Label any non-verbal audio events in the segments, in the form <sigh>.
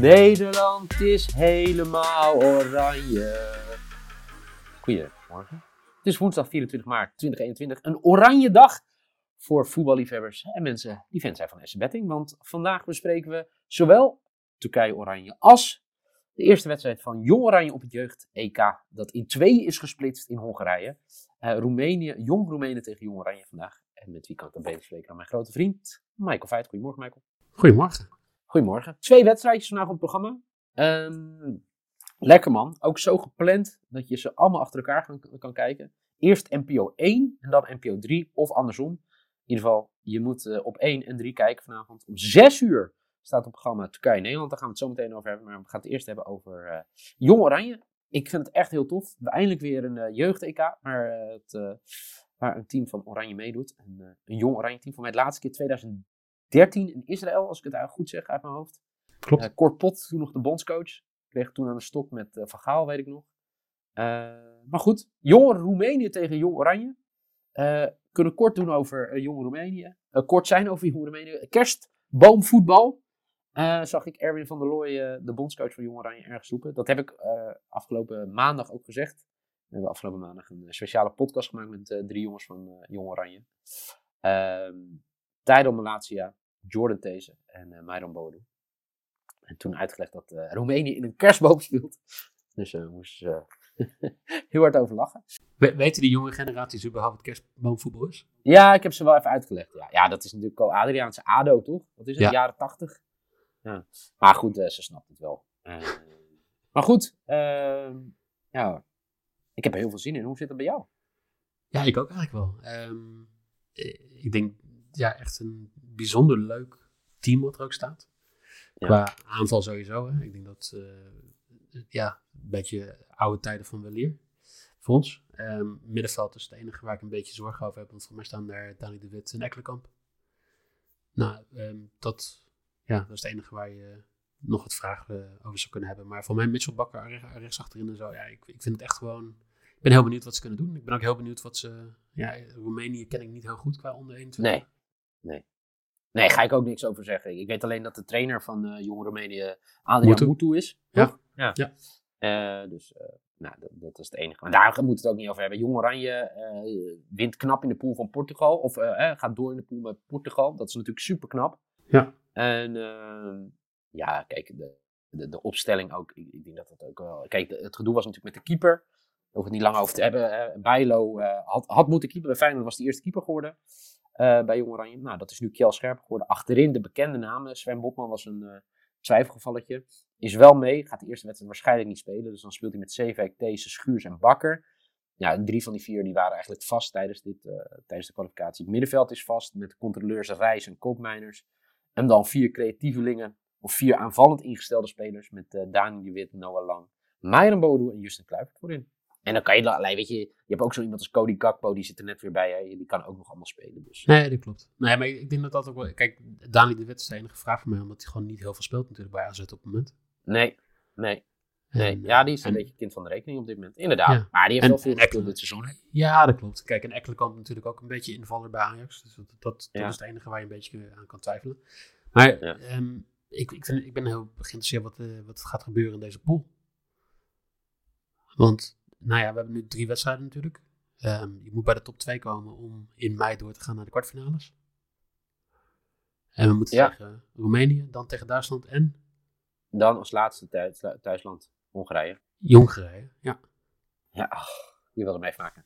Nederland is helemaal oranje. Goedemorgen. Het is woensdag 24 maart 2021. Een oranje dag voor voetballiefhebbers en mensen die fan zijn van SC Betting. Want vandaag bespreken we zowel Turkije-Oranje als de eerste wedstrijd van Jong Oranje op het jeugd-EK. Dat in tweeën is gesplitst in Hongarije. Uh, Roemenië, Jong Roemenië tegen Jong Oranje vandaag. En met wie kan ik dan beter spreken dan mijn grote vriend Michael Veit. Goedemorgen Michael. Goedemorgen. Goedemorgen. Twee wedstrijdjes vandaag op het programma. Um, lekker man. Ook zo gepland dat je ze allemaal achter elkaar kan, kan kijken. Eerst NPO 1 en dan NPO 3 of andersom. In ieder geval, je moet uh, op 1 en 3 kijken vanavond. Om 6 uur staat op het programma Turkije-Nederland. Daar gaan we het zo meteen over hebben. Maar we gaan het eerst hebben over uh, Jong Oranje. Ik vind het echt heel tof. We eindelijk weer een uh, jeugd-EK. Maar het, waar een team van Oranje meedoet. Een, een Jong Oranje team. Voor mij het laatste keer 2000. 13 in Israël, als ik het eigenlijk goed zeg uit mijn hoofd. Klopt. Uh, Kort Pot, toen nog de bondscoach. Kreeg toen aan de stok met uh, Van Gaal, weet ik nog. Uh, maar goed, jong Roemenië tegen Jong Oranje. kunnen kort doen over Jong Roemenië. kort zijn over Jong Roemenië. Kerstboomvoetbal. zag ik Erwin van der Looy, de bondscoach van Jong Oranje, ergens zoeken. Dat heb ik afgelopen maandag ook gezegd. We hebben afgelopen maandag een speciale podcast gemaakt met drie jongens van Jong Oranje. Ehm, Tijdo Malatia, Jordan These en uh, Myron Bodo. En toen uitgelegd dat uh, Roemenië in een kerstboom speelt. Dus we uh, moesten <laughs> heel hard over lachen. We, weten die jonge generaties überhaupt wat kerstboomvoetbal is? Ja, ik heb ze wel even uitgelegd. Ja, ja dat is natuurlijk al Adriaanse ADO, toch? Dat is het, ja. jaren tachtig. Ja. Maar goed, ze snapt het wel. maar goed, ehm, ja, ik heb er heel veel zin in. Hoe zit het bij jou? Ja, ik ook eigenlijk wel. Um, ik denk ja, echt een bijzonder leuk team wat er ook staat. Ja. Qua aanval sowieso. Hè. Ik denk dat uh, ja, een beetje oude tijden van weleer voor ons. Um, middenveld is het enige waar ik een beetje zorgen over heb. Want voor mij staan daar Dani de Wit en Ekkelenkamp. Nou, um, dat, ja, dat is het enige waar je nog wat vragen over zou kunnen hebben. Maar voor mij Mitchell Bakker rechts achterin en zo. Ja, ik, ik vind het echt gewoon ik ben heel benieuwd wat ze kunnen doen. Ik ben ook heel benieuwd wat ze. Ja, Roemenië ken ik niet heel goed qua onder 21. Nee, nee. Nee, ga ik ook niks over zeggen. Ik weet alleen dat de trainer van uh, Jong Roemenië Adrian Moutou is. Ja. ja. ja. Uh, dus uh, nou, dat, dat, is het enige. Maar daar moeten we het ook niet over hebben. Jong Oranje wint knap in de pool van Portugal. Of gaat door in de pool met Portugal. Dat is natuurlijk super knap. Ja. En ehm, ja, kijk, de, de, de, opstelling ook. Ik, ik, denk dat dat ook wel. Kijk, het gedoe was natuurlijk met de keeper. Daar hoef het niet lang over te hebben. Bijlo had, had moeten keeper. Bij Feyenoord was de eerste keeper geworden. Uh, bij Jong Oranje. Nou, dat is nu Kjell Scherp geworden. Achterin de bekende namen. Sven Botman was een uh, twijfelgevalletje. Is wel mee. Gaat de eerste wedstrijd waarschijnlijk niet spelen. Dus dan speelt hij met Zeewijk, These, Schuurs en Bakker. Ja, drie van die vier die waren eigenlijk vast tijdens, dit, tijdens de kwalificatie. Het middenveld is vast met de controleurs Reis en Koopmeiners. En dan vier creatievelingen. Of vier aanvallend ingestelde spelers. Met Dani de Wit, Noah Lang, Myron Bodo en Justin Kluivert voorin. En dan kan je, alleen, weet je, je hebt ook zo iemand als Cody Gakpo, die zit er net weer bij. Hè? Die kan ook nog allemaal spelen. Dus. Nee, dat klopt. Nee, maar ik denk dat dat ook wel. Kijk, Dani de Wet is de enige vraag voor mij, omdat hij gewoon niet heel veel speelt natuurlijk bij AZ op het moment. Nee, nee. Nee, ja, die is een en, beetje kind van de rekening op dit moment. Inderdaad. Ja. Maar die heeft wel veel gespeeld dit seizoen. Ja, dat klopt. Kijk, en Ekkelenkamp natuurlijk ook een beetje invaller bij Ajax. Dus dat, dat, ja. dat is het enige waar je een beetje aan kan twijfelen. Maar ja. um, ik, ik ben heel geïnteresseerd wat, uh, wat gaat gebeuren in deze pool. Want nou ja, we hebben nu drie wedstrijden natuurlijk. Um, je moet bij de top 2 komen om in mei door te gaan naar de kwartfinales. En we moeten ja. tegen Roemenië, dan tegen Duitsland en... Dan als laatste thuis, thuisland Hongarije. Hongarije, ja. Ja, oh, je wil hem even maken.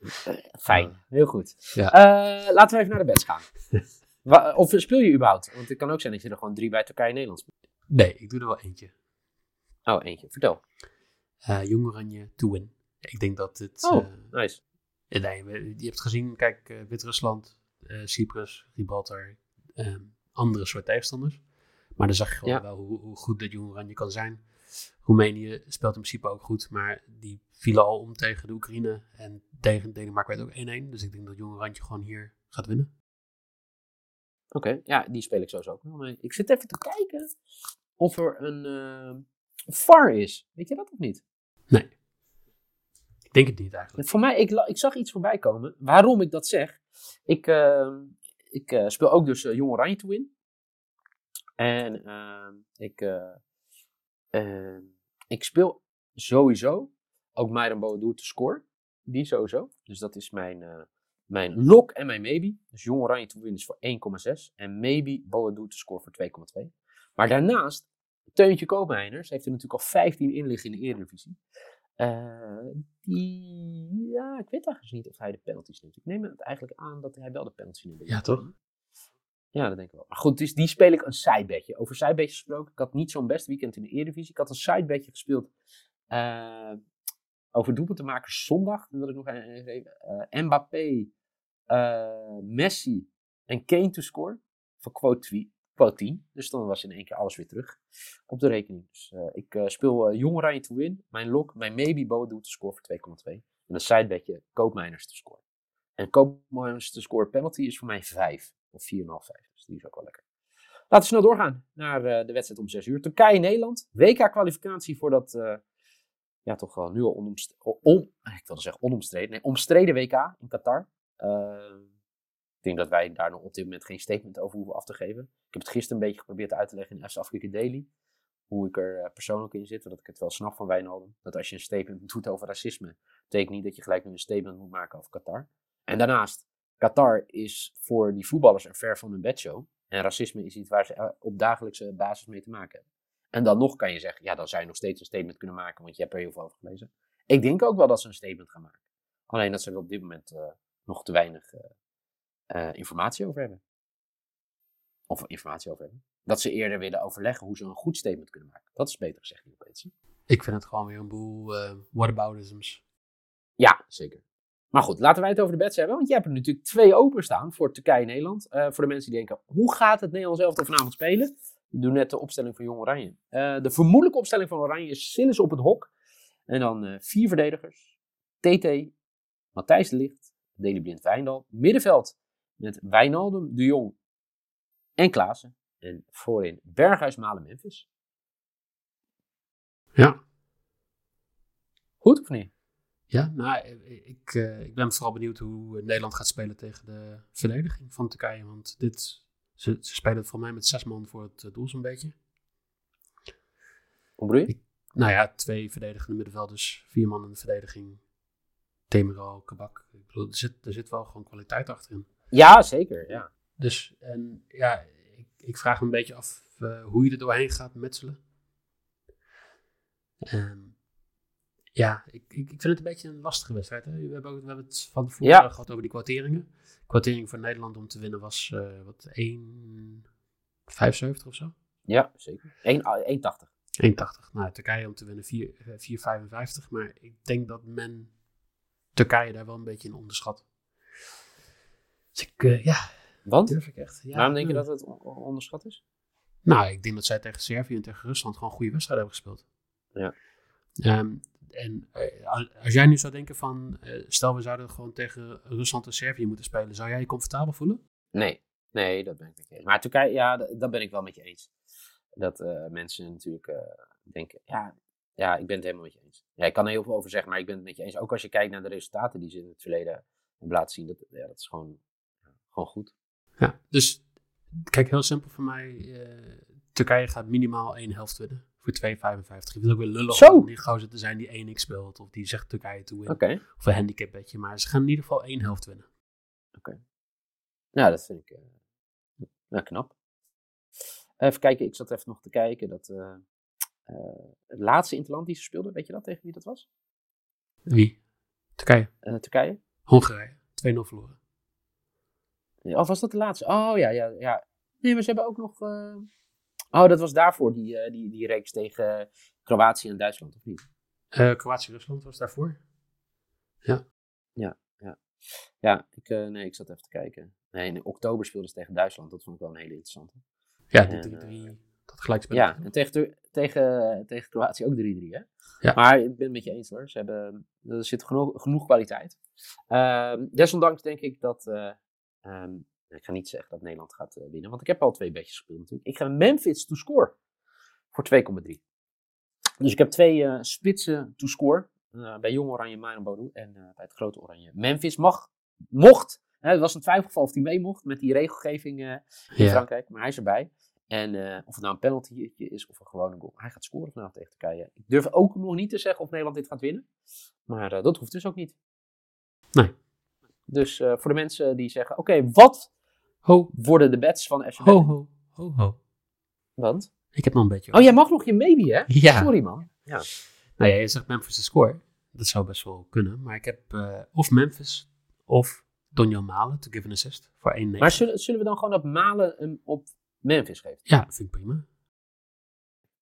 <laughs> Fijn, heel goed. Ja. Uh, laten we even naar de beds gaan. of speel je überhaupt? Want het kan ook zijn dat je er gewoon drie bij Turkije Nederland speelt. Nee, ik doe er wel eentje. Oh, eentje. Vertel. Uh, Jong Oranje to win. Ik denk dat het... Oh, uh, nice. Nee, je hebt gezien, kijk, Wit-Rusland, Cyprus, Gibraltar, um, andere soort tegenstanders. Maar dan zag je gewoon ja. wel hoe, hoe, goed dat Jong Oranje kan zijn. Roemenië speelt in principe ook goed, maar die vielen al om tegen de Oekraïne. En tegen Denemarken werd ook 1-1. Dus ik denk dat Jong Oranje gewoon hier gaat winnen. Oké, okay, ja, die speel ik sowieso ook wel mee. Ik zit even te kijken of er een VAR is. Weet je dat of niet? Nee. Ik denk het niet eigenlijk. Voor mij, ik, ik zag iets voorbij komen. Waarom ik dat zeg? Ik, uh, ik uh, speel ook dus uh, Jong Oranje to win. En ehm, ik, eh, ehm, ik speel sowieso ook Myron Boadu te score. Die sowieso. Dus dat is mijn, eh, mijn lock en mijn maybe. Dus Jong Oranje te winnen is voor 1,6. En maybe Boadu te score voor 2,2. Maar daarnaast, Teuntje Koopmeiners heeft er natuurlijk al 15 in liggen in de Eredivisie. Eh, die, ja, ik weet eigenlijk niet of hij de penalties neemt. Ik neem het eigenlijk aan dat hij wel de penalties neemt. Ja, toch? Ja, dat denk ik wel. Maar goed, dus die speel ik een sidebedje. Over sidebedjes gesproken. Ik had niet zo'n best weekend in de Eredivisie. Ik had een sidebedje gespeeld uh, over doelpunten te maken zondag. Dat wil ik nog even. Uh, Mbappé, Messi en Kane to score. Voor quote, quote 10. Dus dan was in één keer alles weer terug op de rekening. Dus ik speel Jong Oranje to win. Mijn lock, mijn maybe doet te score voor 2,2. En een sidebedje Koopmeiners te score. En Koopmeiners te score penalty is voor mij 5. Of 4,5, 5. Dus die is ook wel lekker. Laten we snel doorgaan naar de wedstrijd om 6 uur. Turkije-Nederland. WK-kwalificatie voor dat, ja, toch wel nu al onomstreden, on, ik wilde zeggen onomstreden, nee, omstreden WK in Qatar. Ik denk dat wij daar nog op dit moment geen statement over hoeven af te geven. Ik heb het gisteren een beetje geprobeerd uit te leggen in Eerste Afrika Daily. Hoe ik er persoonlijk in zit, dat ik het wel snap van Wijnaldum. Dat als je een statement doet over racisme, betekent niet dat je gelijk een statement moet maken over Qatar. En daarnaast, Qatar is voor die voetballers een ver van hun bedshow. En racisme is iets waar ze op dagelijkse basis mee te maken hebben. En dan nog kan je zeggen, ja, dan zou je nog steeds een statement kunnen maken, want je hebt er heel veel over gelezen. Ik denk ook wel dat ze een statement gaan maken. Alleen dat ze er op dit moment uh, nog te weinig uh, informatie over hebben. Of informatie over hebben. Dat ze eerder willen overleggen hoe ze een goed statement kunnen maken. Dat is beter gezegd, niet opeens. Ik vind het gewoon weer een boel whataboutisms. Ja, zeker. Maar goed, laten wij het over de bets hebben. Want je hebt er natuurlijk twee openstaan voor Turkije en Nederland. Uh, voor de mensen die denken, hoe gaat het Nederlands elftal vanavond spelen? Die doen net de opstelling van Jong Oranje. Uh, de vermoedelijke opstelling van Oranje is Sillis op het hok. En dan uh, vier verdedigers. TT, Matthijs de Ligt, Deli Blind Wijndal. Middenveld met Wijnaldum, De Jong en Klaassen. En voorin Berghuis, Malen, Memphis. Ja. Goed of niet? Ja, nou, ik, uh, ik ben vooral benieuwd hoe Nederland gaat spelen tegen de verdediging van Turkije. Want dit, ze, ze spelen voor mij met zes man voor het doel zo'n beetje. Hoe bedoel je? Nou ja, twee verdedigende middenvelders, vier man in de verdediging. Temiro, Kabak. Ik bedoel, er zit, er zit wel gewoon kwaliteit achterin. Ja, zeker. Ja. Dus, en ja, ik, ik vraag me een beetje af uh, hoe je er doorheen gaat metselen. Um, ja, ik, ik, ik, vind het een beetje een lastige wedstrijd. Hè? We, hebben ook, we hebben het van tevoren ja. gehad over die kwarteringen. De kwartering voor Nederland om te winnen was uh, wat 1,75 of zo? Ja, zeker. 1,80. 1,80. Nou, Turkije om te winnen 4,55. Maar ik denk dat men Turkije daar wel een beetje in onderschat. Dus ik, uh, ja. Want? Durf ik echt. Ja, Waarom denk je dat het onderschat is? Nou, ik denk dat zij tegen Servië en tegen Rusland gewoon goede wedstrijden hebben gespeeld. Ja. Um, en uh, als jij nu zou denken van, stel we zouden gewoon tegen Rusland en Servië moeten spelen, zou jij je comfortabel voelen? Nee, nee, dat ben ik je eens. Maar Turkije, ja, dat ben ik wel met je eens. Dat uh, mensen natuurlijk denken, ja, ja, ik ben het helemaal met je eens. Ja, ik kan er heel veel over zeggen, maar ik ben het met je eens. Ook als je kijkt naar de resultaten die ze in het verleden hebben laten zien, dat, ja, dat is gewoon, gewoon goed. Ja, dus kijk, heel simpel voor mij, Turkije gaat minimaal één helft winnen voor 2,55. Ik wil ook weer lullig Zo. om die gozer te zijn die 1x speelt. Of die zegt Turkije te winnen. Oké. Of een handicap bedje. Maar ze gaan in ieder geval één helft winnen. Oké. Okay. Nou, dat vind ik uh, nou, knap. Even kijken, ik zat even nog te kijken. Dat, uh, uh, het laatste interland die ze speelden, weet je dat tegen wie dat was? Wie? Turkije. Turkije? Hongarije. 2-0 verloren. Of was dat de laatste? Oh ja, ja, ja. Nee, maar ze hebben ook nog. Oh, dat was daarvoor die, uh, die, die reeks tegen Kroatië en Duitsland, of niet? Uh, Kroatië-Rusland was daarvoor. Ja. Ja, ja. Ja, ik, nee, ik zat even te kijken. Nee, in oktober speelden ze tegen Duitsland. Dat vond ik wel een hele interessante. Ja, die 3-3. Dat gelijkspel. Ja, en tegen, tegen, tegen Kroatië ook 3-3, hè? Ja. Maar ik ben het met je eens hoor. Ze hebben, er zit genoeg, genoeg kwaliteit. Uh, desondanks denk ik dat um, ik ga niet zeggen dat Nederland gaat uh, winnen, want ik heb al twee bedjes gespeeld natuurlijk. Ik ga Memphis to score voor 2,3. Dus ik heb twee uh, spitsen to score. Uh, bij Jong Oranje Myron Bodo en bij het grote Oranje. Memphis mag, mocht, het was een twijfelgeval of hij mee mocht met die regelgeving in ja. Frankrijk, maar hij is erbij. En eh, of het nou een penaltytje is of een gewone goal. Hij gaat scoren vanavond tegen Turkije. Ik durf ook nog niet te zeggen of Nederland dit gaat winnen. Maar eh, dat hoeft dus ook niet. Nee. Dus eh, voor de mensen die zeggen, oké, wat Ho, worden de bets van FC ho, ho, ho, ho. Want? Ik heb nog een beetje... Oh, jij mag nog je maybe, hè? <laughs> Ja. Sorry, man. Ja. Nou ja, je zegt Memphis de score. Dat zou best wel kunnen. Maar ik heb eh, of Memphis of Donjan Malen to give an assist voor 1-9. Maar zullen, zullen we dan gewoon op Malen hem op Memphis geven? Ja, vind ik prima.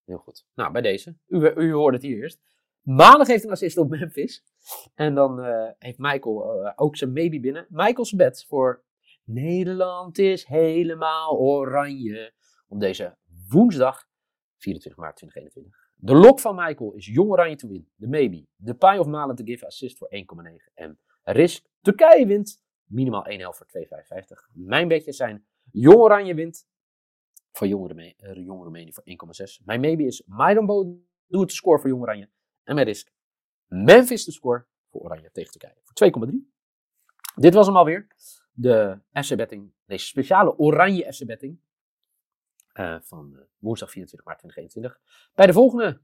Heel goed. Nou, bij deze. U, u hoorde het hier eerst. Malen geeft een assist op Memphis. En dan eh, heeft Michael eh, ook zijn maybe binnen. Michael's bet voor Nederland is helemaal oranje. Op deze woensdag 24 maart 2021. De lok van Michael is Jong Oranje to win. De maybe. De pie of Malen to give assist voor 1,9. En risk Turkije wint. Minimaal 1 helft voor 2,55. Mijn betjes zijn Jong Oranje wint voor Jong, eh, Roemenië voor 1,6. Mijn maybe is Maidombo doe het te score voor Jong Oranje. En mijn risk Memphis de score voor Oranje tegen Turkije voor 2,3. Dit was hem alweer. De FC Betting, deze speciale Oranje FC Betting eh, van eh, woensdag 24 maart 2021. Bij de volgende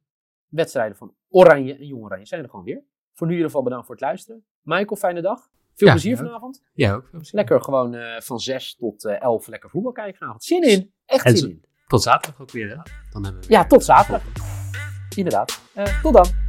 wedstrijden van Oranje en Jong Oranje zijn we er gewoon weer. Voor nu in ieder geval bedankt voor het luisteren. Michael, fijne dag. Veel Ja, plezier ja. vanavond. Ja, ook. plezier. Lekker gewoon eh, van 6 tot eh 11 lekker voetbal kijken vanavond. Zin in. Echt En zin in. Tot zaterdag ook weer, hè? Dan hebben we Ja, tot zaterdag. Inderdaad. Tot dan.